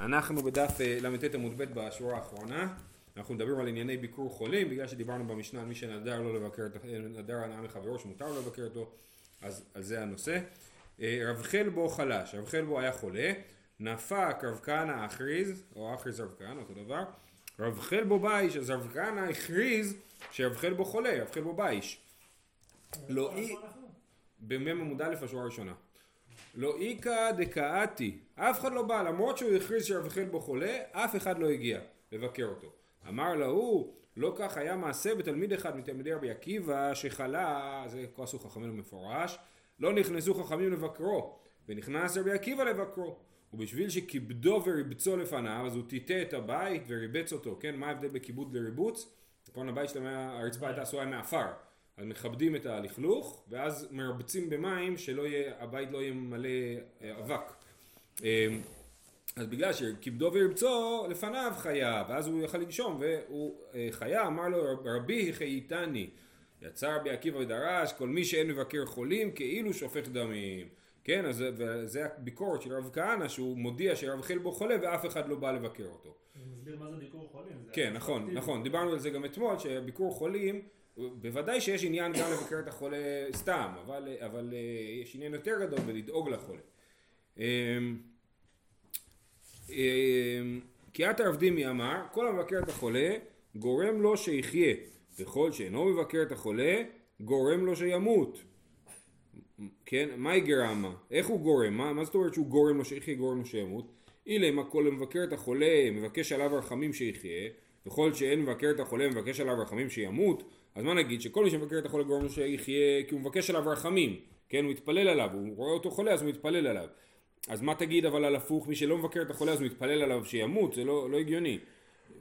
אנחנו בדף אה, ל"ט עמוד ב' בשורה האחרונה, אנחנו מדברים על ענייני ביקור חולים, בגלל שדיברנו במשנה על מי שנדר לא לבקר, נדר הנאה מחברו שמותר לו לבקר אותו, אז על זה הנושא. אה, רב חלבו חלש, רב חלבו היה חולה, נפק רב כהנא הכריז, או הכריז רב כהנא, אותו דבר, רב חלבו בייש, אז רב כהנא הכריז שרב חלבו חולה, רב חלבו בייש. לא אי... במ"ם עמוד א' השורה הראשונה. לא איכא דקאתי, אף אחד לא בא, למרות שהוא הכריז שרב בו חולה, אף אחד לא הגיע לבקר אותו. אמר להוא, לא כך היה מעשה בתלמיד אחד מתלמידי רבי עקיבא שחלה, זה כעסו חכמים מפורש, לא נכנסו חכמים לבקרו, ונכנס רבי עקיבא לבקרו. ובשביל שכיבדו וריבצו לפניו, אז הוא טיטא את הבית וריבץ אותו, כן? מה ההבדל בכיבוד לריבוץ? נכון, הבית שלהם, הרצפה הייתה עשויה מעפר. אז מכבדים את הלכלוך, ואז מרבצים במים שהבית לא יהיה מלא אה, אבק. אה, אז בגלל שכיבדו ורבצו לפניו חיה, ואז הוא יכל לנשום, והוא אה, חיה, אמר לו רבי חייתני, יצא רבי עקיבא ודרש, כל מי שאין מבקר חולים כאילו שופך דמים. כן, אז זה הביקורת של רב כהנא, שהוא מודיע שרב חלבו חולה ואף אחד לא בא לבקר אותו. זה מסביר מה זה ביקור חולים. כן, נכון, נכון, דיברנו על זה גם אתמול, שביקור חולים בוודאי שיש עניין גם לבקר את החולה סתם, אבל, אבל אה, יש עניין יותר גדול בלדאוג לחולה. אמ, אמ, כי את הרב דימי אמר, כל המבקר את החולה גורם לו שיחיה, וכל שאינו מבקר את החולה גורם לו שימות. כן, מהי גרמה? איך הוא גורם? מה, מה זאת אומרת שהוא גורם לו שיחיה, גורם לו שימות? אילם הכל המבקר את החולה מבקש עליו רחמים שיחיה, וכל שאין מבקר את החולה מבקש עליו רחמים שימות, אז מה נגיד שכל מי שמבקר את החולה גורם לו שיחיה כי הוא מבקש עליו רחמים, כן הוא מתפלל עליו, הוא רואה אותו חולה אז הוא מתפלל עליו. אז מה תגיד אבל על הפוך, מי שלא מבקר את החולה אז הוא מתפלל עליו שימות, זה לא, לא הגיוני.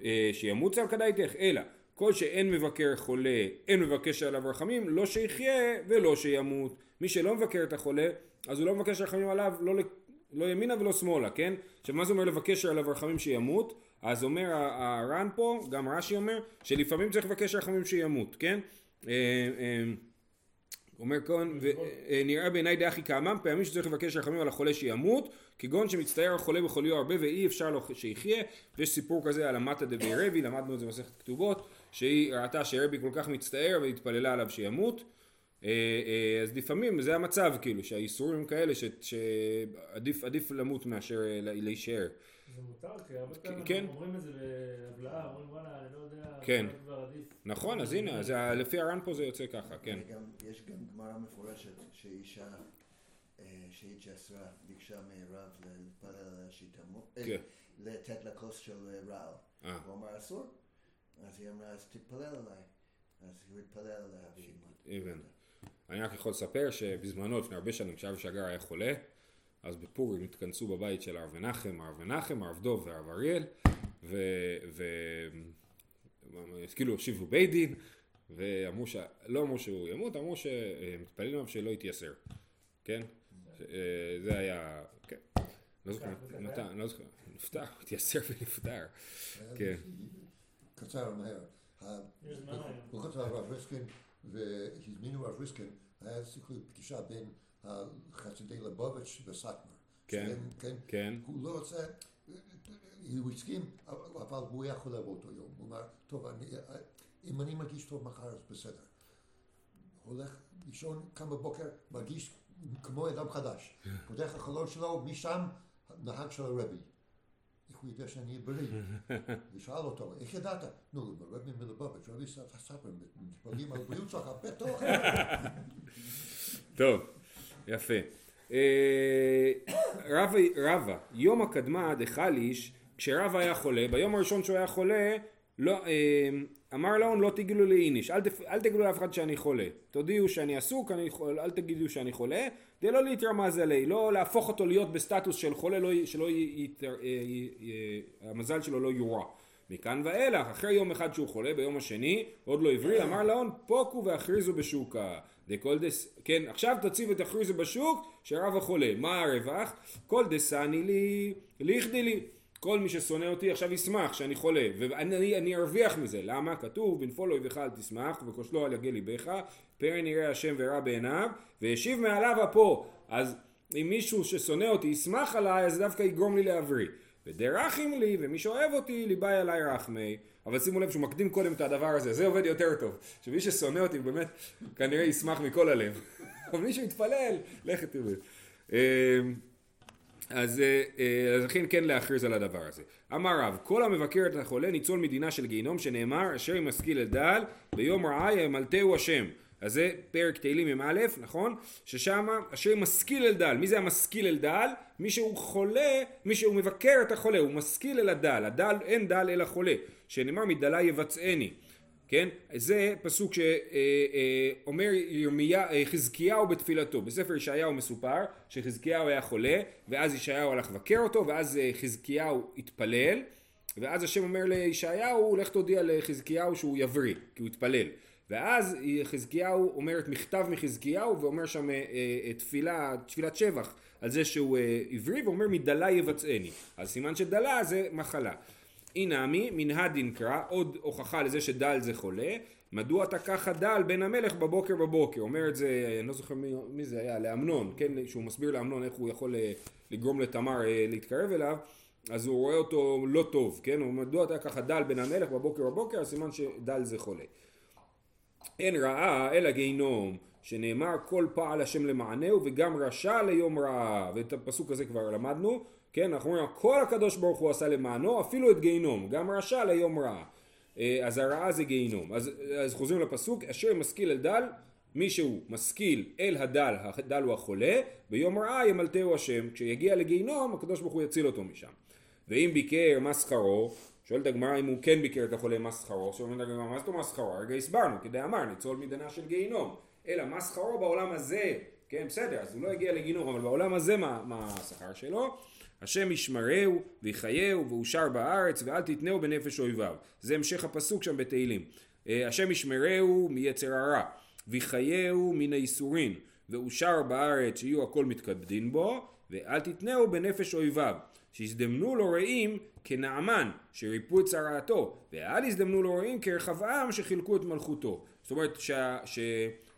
אה, שימות זה על כדאיתך, אלא כל שאין מבקר חולה, אין מבקש עליו רחמים, לא שיחיה ולא שימות. מי שלא מבקר את החולה, אז הוא לא מבקש רחמים עליו, לא, לא ימינה ולא שמאלה, כן? עכשיו מה זה אומר לבקש עליו רחמים שימות? אז אומר הר"ן פה, גם רש"י אומר, שלפעמים צריך לבקש רחמים שימות, כן? אה, אה, אומר כאן, אה, נראה בעיניי דאחי כאמם, פעמים שצריך לבקש רחמים על החולה שימות, כגון שמצטער החולה בחוליו הרבה ואי אפשר לו שיחיה, ויש סיפור כזה על המטה דבי רבי, למדנו את זה במסכת כתובות, שהיא ראתה שרבי כל כך מצטער והתפללה עליו שימות, אז לפעמים זה המצב כאילו, שהאיסורים כאלה שעדיף למות מאשר להישאר. זה מותר, כי הרבה פעמים כן. אומרים את זה בהבלעה, אומרים וואלה, אני לא יודע, כן. נכון, אז הנה, אז לפי הר"ן פה זה יוצא ככה, כן. יש גם גמרא מפורשת שאישה אה, שהתג'סרה ביקשה מרב להתפלל עליה שתמות, אה, כן. לתת לה כוס של אה, רעל. הוא אמר אסור, אז היא אמרה אז תתפלל עליי. אז הוא התפלל עליה והיא הבנתי. אני רק יכול לספר שבזמנו, לפני הרבה שנים, כשאבי שגר היה חולה, אז בפורים התכנסו בבית של הרב מנחם, הרב מנחם, הרב דוב והרב אריאל, וכאילו הושיבו בית דין, ואמרו, ש... לא אמרו שהוא ימות, אמרו שמתפללים עליו שלא יתייסר, כן? זה היה, כן. לא זוכר, מתי, לא זוכר, נפטר, התייסר ונפטר, כן. קצר מהר. הוא כתב הרב ריסקין, והזמינו הרב ריסקין, היה סיכוי פגישה בין חסידי לבוביץ' וסאטמר. כן, כן, כן. הוא לא רוצה, הוא הסכים, אבל הוא היה חולה באותו יום. הוא אמר, טוב, אני, אם אני מרגיש טוב מחר אז בסדר. הולך לישון, קם בבוקר, מרגיש כמו אדם חדש. פותח החלון שלו, משם נהג של הרבי. איך הוא יודע שאני בריא? ושאל אותו, איך ידעת? נו, רבי מלבוביץ', רבי סאטמר, מתפללים על בריאות שלך, בטוח. טוב. יפה. אה, רבא, יום הקדמה דחליש, כשרבא היה חולה, ביום הראשון שהוא היה חולה, לא, אה, אמר לאון לא תגידו לי איניש, אל, אל תגידו לאף אחד שאני חולה, תודיעו שאני עסוק, אני, אל תגידו שאני חולה, כדי לא להתרמז עלי, לא להפוך אותו להיות בסטטוס של חולה, לא, שלא יתר, אה, המזל שלו לא יורע. מכאן ואילך, אחרי יום אחד שהוא חולה, ביום השני, עוד לא הבריא, אמר לאון פוקו והכריזו בשוקה. דכל דס, כן, עכשיו תציב את הכריזו בשוק, שרב החולה. מה הרווח? כל דסני לי, ליכדי לי. כל מי ששונא אותי עכשיו ישמח שאני חולה, ואני אני ארוויח מזה. למה? כתוב, בנפול אויבך אל תשמח, וכושלו על יגל ליבך, פרן יראה השם ורע בעיניו, והשיב מעליו אפו. אז אם מישהו ששונא אותי ישמח עליי, אז דווקא יגרום לי להבריא. ודרכים לי, ומי שאוהב אותי, ליבאי עליי רחמי. אבל שימו לב שהוא מקדים קודם את הדבר הזה, זה עובד יותר טוב. שמי ששונא אותי באמת כנראה ישמח מכל הלב. אבל מי שמתפלל, לכת תראו. אז, אז לכן כן להכריז על הדבר הזה. אמר רב, כל המבקר את החולה ניצול מדינה של גיהינום שנאמר אשר אם משכיל לדל ביום רעה ימלטהו השם. אז זה פרק תהילים מ"א, נכון? ששם אשר משכיל אל דל. מי זה המשכיל אל דל? מי שהוא חולה, מי שהוא מבקר את החולה, הוא משכיל אל הדל. הדל, אין דל אלא חולה. שנאמר מדלה יבצעני. כן? זה פסוק שאומר ירמיה, חזקיהו בתפילתו. בספר ישעיהו מסופר שחזקיהו היה חולה, ואז ישעיהו הלך לבקר אותו, ואז חזקיהו התפלל, ואז השם אומר לישעיהו, לך תודיע לחזקיהו שהוא יבריא, כי הוא התפלל. ואז חזקיהו אומר את מכתב מחזקיהו ואומר שם אה, אה, תפילה, תפילת שבח על זה שהוא אה, עברי ואומר מדלה יבצעני אז סימן שדלה זה מחלה אינמי מנהד דנקרא עוד הוכחה לזה שדל זה חולה. מדוע אתה ככה דל בן המלך בבוקר בבוקר? אומר את זה אני לא זוכר מי, מי זה היה לאמנון כן? שהוא מסביר לאמנון איך הוא יכול לגרום לתמר להתקרב אליו. אז הוא רואה אותו לא טוב כן? הוא מדוע אתה ככה דל בן המלך בבוקר בבוקר? אז סימן שדל זה חולה. אין רעה אלא גיהינום שנאמר כל פעל השם למענהו וגם רשע ליום רעה. ואת הפסוק הזה כבר למדנו כן? אנחנו אומרים כל הקדוש ברוך הוא עשה למענו אפילו את גיהינום גם רשע ליום רעה. אה, אז הרעה זה גיהינום. אז, אז חוזרים לפסוק אשר משכיל אל דל מי שהוא משכיל אל הדל הדל הוא החולה ביום רעה ימלטהו השם. כשיגיע לגיהינום הקדוש ברוך הוא יציל אותו משם. ואם ביקר מה שכרו שואלת הגמרא אם הוא כן ביקר את החולה מה שכרו, שאומרת הגמרא מה זאת אומרת שכרו? הרגע הסברנו, כדי אמר ניצול מדנה של גיהינום, אלא מה שכרו בעולם הזה, כן בסדר, אז הוא לא הגיע לגיהינום, אבל בעולם הזה מה, מה השכר שלו? השם ישמרהו ויחייהו ואושר בארץ ואל תתנהו בנפש אויביו. זה המשך הפסוק שם בתהילים. אה, השם ישמרהו מיצר הרע ויחייהו מן הייסורין ואושר בארץ שיהיו הכל מתכבדין בו ואל תתנהו בנפש אויביו. שהזדמנו לו רעים כנעמן שריפו את צרעתו ואל יזדמנו לו רעים כרחבעם שחילקו את מלכותו זאת אומרת ש... ש...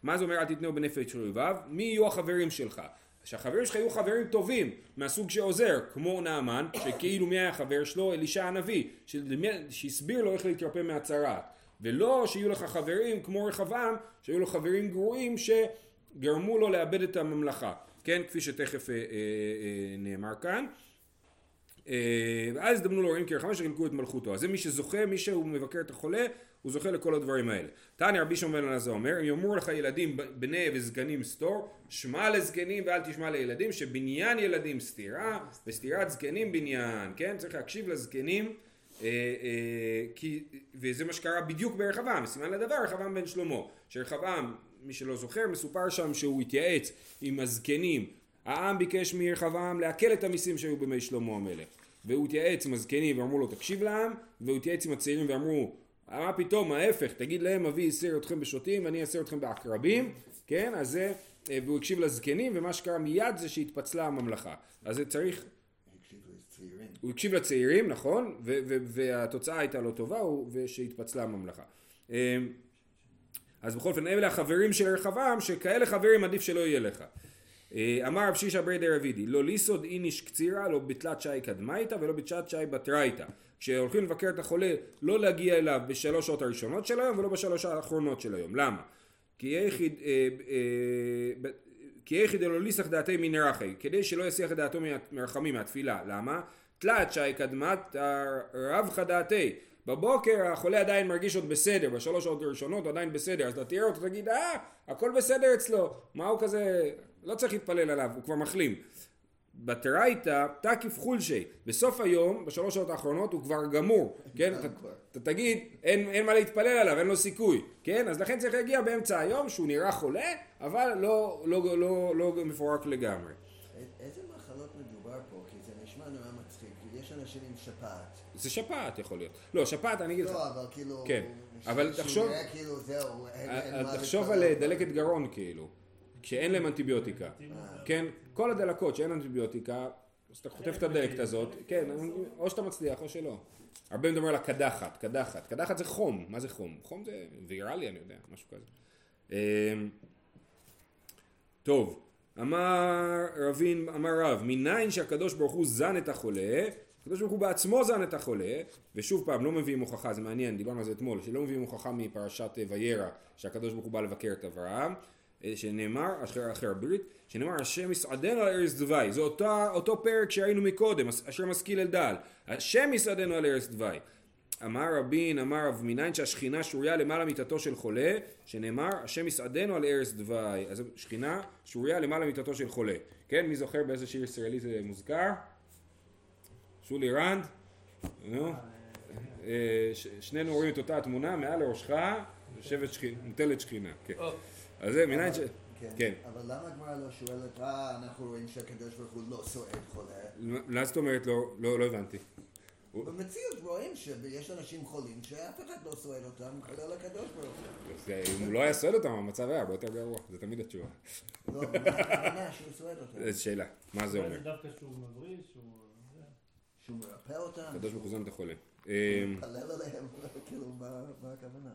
מה זה אומר אל תתנהו בנפש אויביו? מי יהיו החברים שלך? שהחברים שלך יהיו חברים טובים מהסוג שעוזר כמו נעמן שכאילו מי היה החבר שלו? אלישע הנביא שהסביר לו איך להתרפא מהצרעת ולא שיהיו לך חברים כמו רחבעם שהיו לו חברים גרועים שגרמו לו לאבד את הממלכה כן כפי שתכף אה, אה, אה, נאמר כאן ואז הזדמנו לו רעים כרחמה שחילקו את מלכותו. אז זה מי שזוכה, מי שהוא מבקר את החולה, הוא זוכה לכל הדברים האלה. תניא רבי שמעון אלעזר אומר, אם יאמרו לך ילדים בני וזקנים סתור, שמע לזקנים ואל תשמע לילדים, שבניין ילדים סתירה, וסתירת זקנים בניין, כן? צריך להקשיב לזקנים, אה, אה, וזה מה שקרה בדיוק ברחבעם, סימן לדבר רחבעם בן שלמה, שרחבעם, מי שלא זוכר, מסופר שם שהוא התייעץ עם הזקנים, העם ביקש מרחבעם להקל את המיסים שהיו בימי שלמה המלך. והוא התייעץ עם הזקנים ואמרו לו תקשיב לעם, והוא התייעץ עם הצעירים ואמרו מה פתאום ההפך תגיד להם אבי יסר אתכם בשוטים ואני אסר אתכם בעקרבים כן אז זה אה, והוא הקשיב לזקנים ומה שקרה מיד זה שהתפצלה הממלכה. אז זה צריך הוא הקשיב לצעירים. נכון? ו- ו- והתוצאה הייתה לא טובה ושהתפצלה הממלכה. אה, אז בכל אופן אלה החברים של רחבעם שכאלה חברים עדיף שלא יהיה לך אמר רב שישא ברי דרבידי לא ליסוד איניש קצירה לא בתלת שי קדמייתא ולא בתלת שי בתרייתא. כשהולכים לבקר את החולה לא להגיע אליו בשלוש שעות הראשונות של היום ולא בשלוש האחרונות של היום. למה? כי יחיד אה, אה, כי אלו ליסח דעתי מנרחי כדי שלא יסיח את דעתו מרחמים מהתפילה. למה? תלת שי קדמת רב חדעתי בבוקר החולה עדיין מרגיש עוד בסדר, בשלוש שעות הראשונות עדיין בסדר, אז אתה תראה אותו תגיד אה הכל בסדר אצלו, מה הוא כזה לא צריך להתפלל עליו, הוא כבר מחלים. בתרייתא תקיף חולשי, בסוף היום, בשלוש שעות האחרונות הוא כבר גמור, כן? אתה תגיד, אין, אין מה להתפלל עליו, אין לו סיכוי, כן? אז לכן צריך להגיע באמצע היום שהוא נראה חולה, אבל לא, לא, לא, לא, לא מפורק לגמרי. איזה מחלות מדובר פה? כי זה נשמע נורא מצחיק, יש אנשים עם שפעת. זה שפעת יכול להיות. לא, שפעת אני אגיד לך. לא, אבל כאילו... כן, אבל תחשוב... כאילו, זהו, אין, אה, תחשוב על דלקת גרון כאילו. כשאין להם אנטיביוטיקה, כן? כל הדלקות שאין אנטיביוטיקה, אז אתה חוטף את הדלקת הזאת, כן, או שאתה מצליח או שלא. הרבה מדברים על הקדחת, קדחת, קדחת זה חום, מה זה חום? חום זה ויראלי אני יודע, משהו כזה. אמ, טוב, אמר רבין, אמר רב, מניין שהקדוש ברוך הוא זן את החולה, הקדוש ברוך הוא בעצמו זן את החולה, ושוב פעם, לא מביאים הוכחה, זה מעניין, דיברנו על זה אתמול, שלא מביאים הוכחה מפרשת וירא, שהקדוש ברוך הוא בא לבקר את אברהם, שנאמר, אחרי, אחרי הברית, שנאמר השם יסעדנו על ארץ דווי, זה אותה, אותו פרק שראינו מקודם, אשר משכיל אל דל, השם יסעדנו על ארץ דווי. אמר רבין, אמר רב מניין שהשכינה שוריה למעלה מיטתו של חולה, שנאמר השם יסעדנו על ארץ דווי. אז שכינה שוריה למעלה מיטתו של חולה. כן, מי זוכר באיזה שיר ישראלי זה מוזכר? שולי רנד? נו. אה, שנינו רואים את אותה התמונה, מעל לראשך יושבת שכינה, מוטלת שכינה. כן. אז זה מניין ש... כן. כן. אבל למה הגמרא לא שואלת, אה, אנחנו רואים שהקדוש ברוך הוא לא סועד חולה? מה זאת אומרת לא, לא, לא הבנתי. במציאות רואים שיש אנשים חולים שאף אחד לא סועד אותם, כולל הקדוש ברוך הוא. אם הוא לא היה סועד אותם, המצב היה הרבה יותר גרוע, זה תמיד התשובה. לא, מה הכוונה שהוא סועד אותם? איזו שאלה, מה זה אומר? זה דווקא שהוא מבריא, שהוא... שהוא מרפא אותם? הקדוש ברוך הוא זן את החולה. מתפלל עליהם, כאילו, מה הכוונה?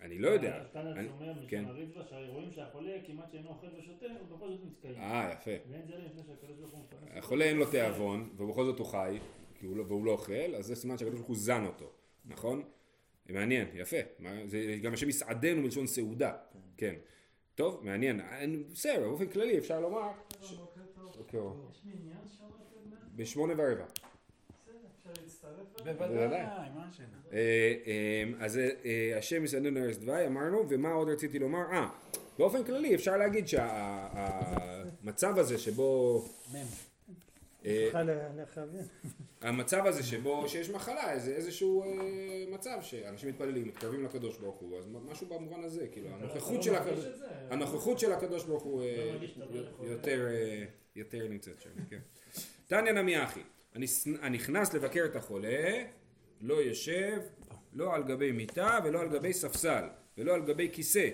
אני לא יודע. אומר משנה רידווה שהאירועים שהחולה כמעט שאינו אוכל ושותה, הוא בכל זאת מתקיים. אה, יפה. ואין זה לפני שהקדוש ברוך הוא מפרנס. החולה אין לו תיאבון, ובכל זאת הוא חי, לא- והוא לא אוכל, אז זה סימן שהקדוש ברוך הוא זן אותו, נכון? מעניין, יפה. זה גם השם יסעדנו מלשון סעודה, כן. טוב, מעניין. בסדר, באופן כללי אפשר לומר... טוב. יש מניין שם? בשמונה ורבע. בוודאי, מה השאלה? אה, אה, אז אה, השם יסעדנו ארץ דווי, אמרנו, ומה עוד רציתי לומר? אה, באופן כללי אפשר להגיד שהמצב הזה שבו... המצב הזה שבו שיש מחלה זה איזשהו מצב שאנשים מתפללים, מתקרבים לקדוש ברוך הוא, אז משהו במובן הזה, כאילו הנוכחות של הקדוש ברוך הוא יותר נמצאת שם, כן. תניא נמי אחי הנכנס לבקר את החולה לא יושב לא על גבי מיטה ולא על גבי ספסל ולא על גבי כיסא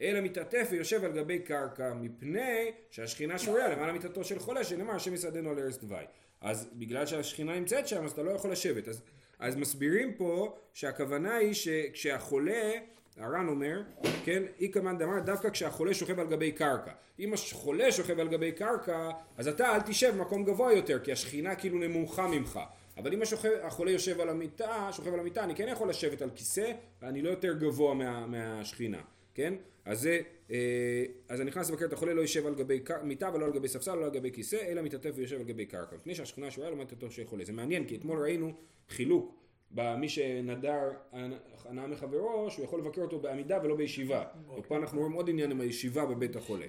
אלא מתעטף ויושב על גבי קרקע מפני שהשכינה שוריה למעלה מיטתו של חולה שנאמר השם יסעדנו על ארץ דווי אז בגלל שהשכינה נמצאת שם אז אתה לא יכול לשבת. אז, אז מסבירים פה שהכוונה היא שכשהחולה הר"ן אומר, כן, אי כמאן דאמר דווקא כשהחולה שוכב על גבי קרקע. אם החולה שוכב על גבי קרקע, אז אתה אל תשב במקום גבוה יותר, כי השכינה כאילו נמוכה ממך. אבל אם השוכב, החולה יושב על המיטה, שוכב על המיטה, אני כן יכול לשבת על כיסא, ואני לא יותר גבוה מה, מהשכינה, כן? אז זה, אה, אז הנכנס לבקר את החולה לא יושב על גבי מיטה ולא על גבי ספסל, לא על גבי כיסא, אלא מתעטף ויושב על גבי קרקע. מפני שהשכינה שרויה לעומת אותו של חולה. זה מעניין, כי אתמול ראינו חילוק במי שנדר הנאה מחברו, שהוא יכול לבקר אותו בעמידה ולא בישיבה. אוקיי. ופה אנחנו רואים עוד עניין עם הישיבה בבית החולה.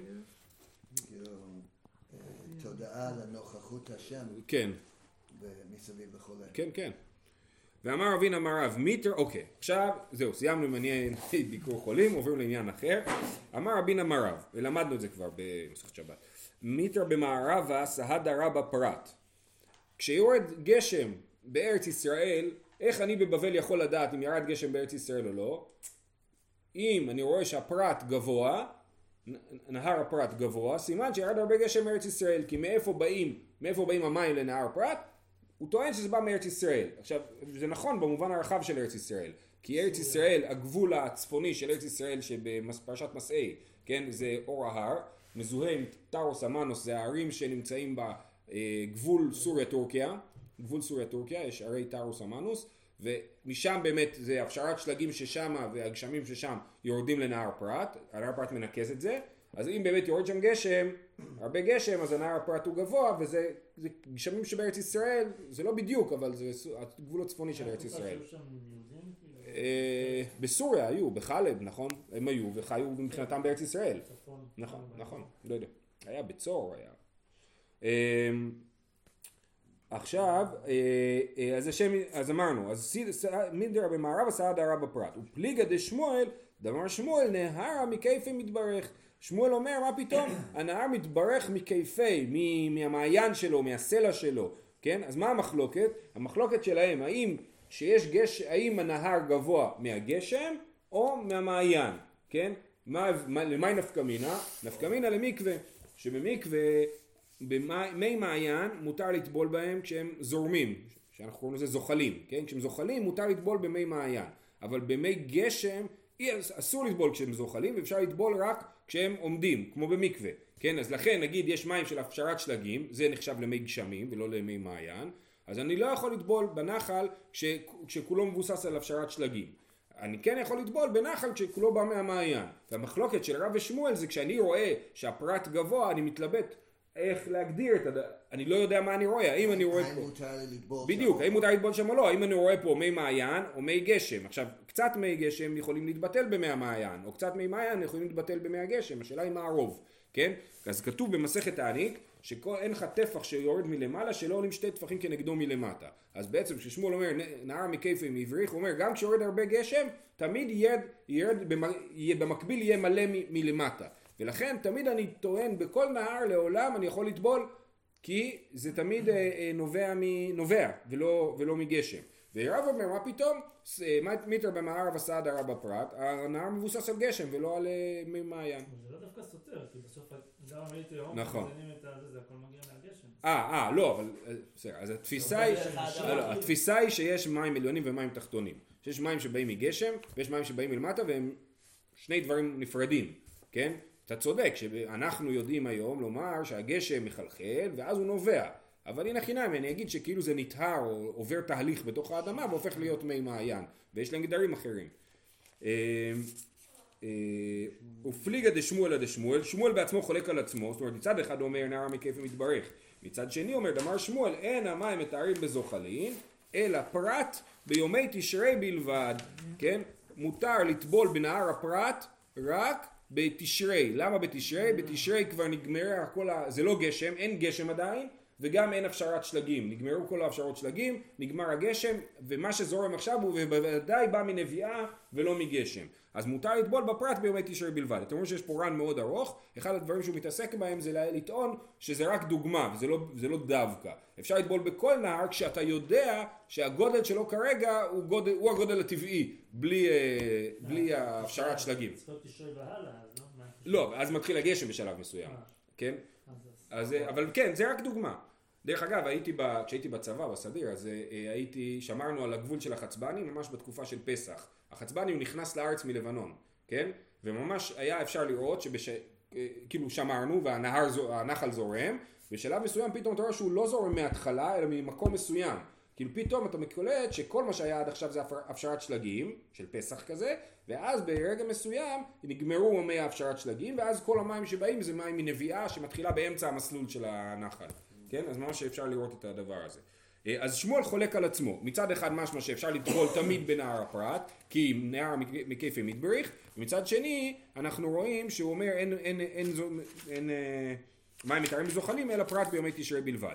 תודעה לנוכחות השם. כן. מסביב לחולה. כן, כן. ואמר אבינה אמר רב מיטר, אוקיי, עכשיו זהו, סיימנו עם עניין ביקור חולים, עוברים לעניין אחר. אמר רבין אמר רב, ולמדנו את זה כבר במסכת שבת. מיטר במערבה סהדה רבה פרט. כשיורד גשם בארץ ישראל, איך אני בבבל יכול לדעת אם ירד גשם בארץ ישראל או לא? אם אני רואה שהפרט גבוה, נהר הפרט גבוה, סימן שירד הרבה גשם מארץ ישראל, כי מאיפה באים, מאיפה באים המים לנהר פרט? הוא טוען שזה בא מארץ ישראל. עכשיו, זה נכון במובן הרחב של ארץ ישראל, כי ארץ ישראל, הגבול הצפוני של ארץ ישראל שבפרשת מסעי, כן, זה אור ההר, מזוהה עם טארוס אמנוס, זה הערים שנמצאים בגבול סוריה-טורקיה, גבול סוריה-טורקיה, יש ערי טארוס אמנוס, ומשם באמת זה הפשרת שלגים ששם והגשמים ששם יורדים לנהר פרת, הנהר פרת מנקז את זה, אז אם באמת יורד שם גשם, הרבה גשם, אז הנהר הפרת הוא גבוה, וזה זה גשמים שבארץ ישראל, זה לא בדיוק, אבל זה הגבול הצפוני של ארץ ישראל. אה, בסוריה היו, בחלב, נכון? הם היו וחיו מבחינתם בארץ ישראל. נכון, נכון, לא יודע. היה בצור, היה. עכשיו, אה, אה, אז, השם, אז אמרנו, אז מידר במערב עשה דהרה בפרט, ופליגה דשמואל, דמר שמואל נהרה מכיפי מתברך. שמואל אומר, מה פתאום? הנהר מתברך מכיפי, מהמעיין שלו, מהסלע שלו, כן? אז מה המחלוקת? המחלוקת שלהם, האם שיש גש... האם הנהר גבוה מהגשם או מהמעיין, כן? מה, מה, למי נפקא מינה? נפקא מינה למקווה, שבמקווה במי מעיין מותר לטבול בהם כשהם זורמים, שאנחנו קוראים לזה זוחלים, כן? כשהם זוחלים מותר לטבול במי מעיין, אבל במי גשם אסור לטבול כשהם זוחלים ואפשר לטבול רק כשהם עומדים, כמו במקווה, כן? אז לכן נגיד יש מים של הפשרת שלגים, זה נחשב למי גשמים ולא למי מעיין, אז אני לא יכול לטבול בנחל כש, כשכולו מבוסס על הפשרת שלגים. אני כן יכול לטבול בנחל כשכולו בא מהמעיין. והמחלוקת של רב ושמואל זה כשאני רואה שהפרט גבוה, אני מתלבט איך להגדיר את הד... אני לא יודע מה אני רואה, האם אני רואה האם פה... מותר לי לטבול בדיוק, שם? האם מותר לטבול שם או לא, האם אני רואה פה מי מעיין או מי גשם. עכשיו, קצת מי גשם יכולים להתבטל במי המעיין, או קצת מי מעיין יכולים להתבטל במי הגשם, השאלה היא מה הרוב, כן? אז כתוב במסכת תעניק, שאין לך טפח שיורד מלמעלה, שלא עולים שתי טפחים כנגדו מלמטה. אז בעצם כששמואל אומר, "נ- נהר מכיפה מבריך, הוא אומר, גם כשיורד הרבה גשם, תמיד ירד, ירד במקביל יהיה מלא מ- מלמטה. ולכן תמיד אני טוען, בכל נהר לעולם אני יכול לטבול כי זה תמיד אה, אה, נובע, מנובע ולא, ולא מגשם. ורב אומר מה פתאום, ס- אה, מית- מיתר במערב הסעד הרע בפרט, הנהר מבוסס על גשם ולא על אה, מעיין. זה לא דווקא סותר, כי בסוף גם מי תהום, נכון. מזינים את הזה, זה הכל מגיע מהגשם. אה, אה, לא, אבל בסדר, אז התפיסה היא. לא, לא, התפיסה היא שיש מים עליונים ומים תחתונים. שיש מים שבאים מגשם ויש מים שבאים מלמטה והם שני דברים נפרדים, כן? אתה צודק שאנחנו יודעים היום לומר שהגשם מחלחל ואז הוא נובע. אבל הנה חינם, אני אגיד שכאילו זה נטהר או עובר תהליך בתוך האדמה והופך להיות מי מעיין. ויש להם גדרים אחרים. אה, אה, ופליגה דשמואל דשמואל, שמואל בעצמו חולק על עצמו, זאת אומרת מצד אחד אומר נער מכיף ומתברך, מצד שני אומר דמר שמואל אין המים מתארים בזוחלין, אלא פרט ביומי תשרי בלבד, כן? מותר לטבול בנהר הפרת רק בתשרי, למה בתשרי? בתשרי כבר נגמרה כל ה... זה לא גשם, אין גשם עדיין, וגם אין הפשרת שלגים, נגמרו כל ההפשרות שלגים, נגמר הגשם, ומה שזורם עכשיו הוא בוודאי בא מנביאה ולא מגשם. אז מותר לטבול בפרט ביומי תשרי בלבד. אתם רואים שיש פה רן מאוד ארוך, אחד הדברים שהוא מתעסק בהם זה לטעון שזה רק דוגמה, וזה לא, זה לא דווקא. אפשר לטבול בכל נהר כשאתה יודע שהגודל שלו כרגע הוא, גודל, הוא הגודל הטבעי, בלי, אה, בלי הפשרת שלגים. לא? אז מתחיל הגשם בשלב מסוים, אה, כן? אז- אה, אבל כן, זה רק דוגמה. דרך אגב, הייתי ב, כשהייתי בצבא, בסדיר, אז אה, הייתי, שמרנו על הגבול של החצבני ממש בתקופה של פסח. החצבני הוא נכנס לארץ מלבנון, כן? וממש היה אפשר לראות שבש... כאילו שמרנו והנהר, זו- הנחל זורם, בשלב מסוים פתאום אתה רואה שהוא לא זורם מההתחלה, אלא ממקום מסוים. כאילו פתאום אתה קולט שכל מה שהיה עד עכשיו זה הפשרת שלגים, של פסח כזה, ואז ברגע מסוים נגמרו מי ההפשרת שלגים, ואז כל המים שבאים זה מים מנביאה שמתחילה באמצע המסלול של הנחל. כן? אז ממש אפשר לראות את הדבר הזה. אה, אז שמואל חולק על עצמו, מצד אחד משמע שאפשר לטבול תמיד בנהר הפרת, כי נהר מק- מכיפה מתבריך, ומצד שני אנחנו רואים שהוא אומר אין, אין, אין, אין, אין אה, מים מתארים וזוחלים אלא פרט ביומי תשרי בלבד.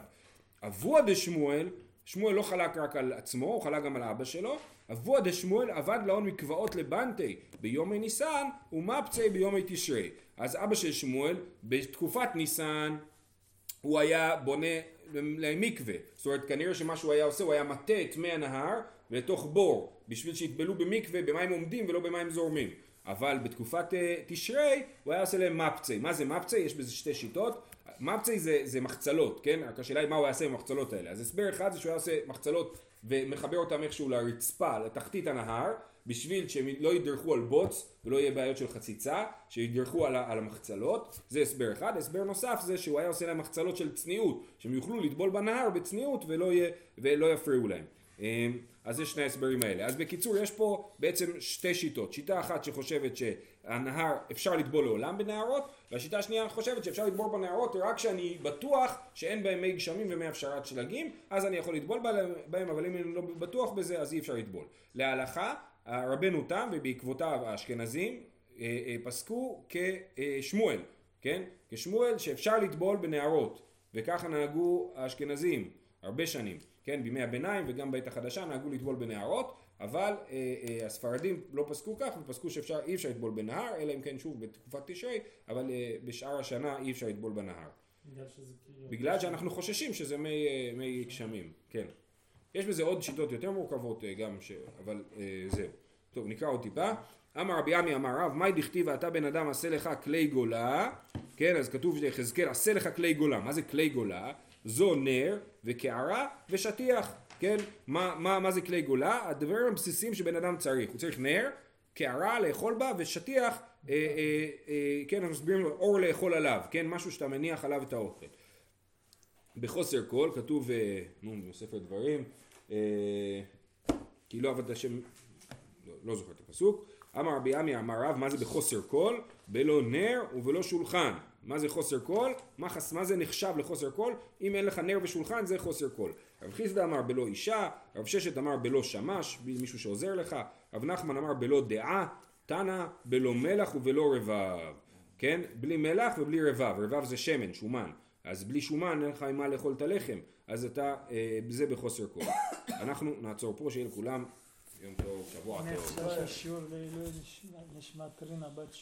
אבוה דשמואל, שמואל לא חלק רק על עצמו, הוא חלק גם על אבא שלו, אבוה דשמואל עבד להון מקוואות לבנטי ביומי ניסן ומפצי ביומי תשרי. אז אבא של שמואל בתקופת ניסן הוא היה בונה למקווה. זאת אומרת, כנראה שמה שהוא היה עושה, הוא היה מטה את מי הנהר לתוך בור, בשביל שיטבלו במקווה במים עומדים ולא במים זורמים. אבל בתקופת אה, תשרי, הוא היה עושה להם מפצי. מה זה מפצי? יש בזה שתי שיטות. מפצי זה, זה מחצלות, כן? רק השאלה היא מה הוא יעשה עם המחצלות האלה. אז הסבר אחד זה שהוא היה עושה מחצלות ומחבר אותם איכשהו לרצפה, לתחתית הנהר, בשביל שהם לא ידרכו על בוץ ולא יהיה בעיות של חציצה, שידרכו על, על המחצלות, זה הסבר אחד. הסבר נוסף זה שהוא היה עושה להם מחצלות של צניעות, שהם יוכלו לטבול בנהר בצניעות ולא, יהיה, ולא יפריעו להם. אז יש שני ההסברים האלה. אז בקיצור יש פה בעצם שתי שיטות. שיטה אחת שחושבת שהנהר אפשר לטבול לעולם בנהרות, והשיטה השנייה חושבת שאפשר לטבול בנהרות רק כשאני בטוח שאין בהם מי גשמים ומי הפשרת שלגים, אז אני יכול לטבול בהם, אבל אם אני לא בטוח בזה אז אי אפשר לטבול. להלכה, רבנו תם ובעקבותיו האשכנזים אה, אה, פסקו כשמואל, כן? כשמואל שאפשר לטבול בנהרות, וככה נהגו האשכנזים הרבה שנים, כן? בימי הביניים וגם בעת החדשה נהגו לטבול בנהרות, אבל אה, אה, הספרדים לא פסקו כך ופסקו שאפשר, אי אפשר לטבול בנהר, אלא אם כן שוב בתקופת תשרי, אבל אה, בשאר השנה אי אפשר לטבול בנהר. בגלל שזה כאילו... בגלל שאנחנו חוששים שזה מי, אה, מי גשמים, כן. יש בזה עוד שיטות יותר מורכבות אה, גם, ש... אבל אה, זהו. טוב, נקרא עוד טיפה. אמר רבי עמי אמר רב, מאי דכתיב ואתה בן אדם עשה לך כלי גולה, כן, אז כתוב ליחזקאל עשה לך כלי גולה, מה זה כלי גולה? זו נר וקערה ושטיח, כן, מה, מה, מה זה כלי גולה? הדברים הבסיסיים שבן אדם צריך, הוא צריך נר, קערה לאכול בה ושטיח, אה, אה, אה, כן, אנחנו מסבירים לו אור לאכול עליו, כן, משהו שאתה מניח עליו את האוכל. בחוסר קול, כתוב, אה, נו, בספר דברים, אה, כי לא עבד השם, לא, לא זוכר את הפסוק, אמר רבי עמי אמר רב, מה זה בחוסר כל? בלא נר ובלא שולחן. מה זה חוסר כל? מה, מה זה נחשב לחוסר כל? אם אין לך נר ושולחן זה חוסר כל. רב חיסדא אמר בלא אישה, רב ששת אמר בלא שמש, מישהו שעוזר לך, רב נחמן אמר בלא דעה, תנא בלא מלח ובלא רבב. כן? בלי מלח ובלי רבב. רבב זה שמן, שומן. אז בלי שומן אין לך עם מה לאכול את הלחם, אז אתה, אה, זה בחוסר כל. אנחנו נעצור פה, שיהיה לכולם יום טוב, שבוע טוב. נחזור לשיעור לעילוי נשמת רינה בת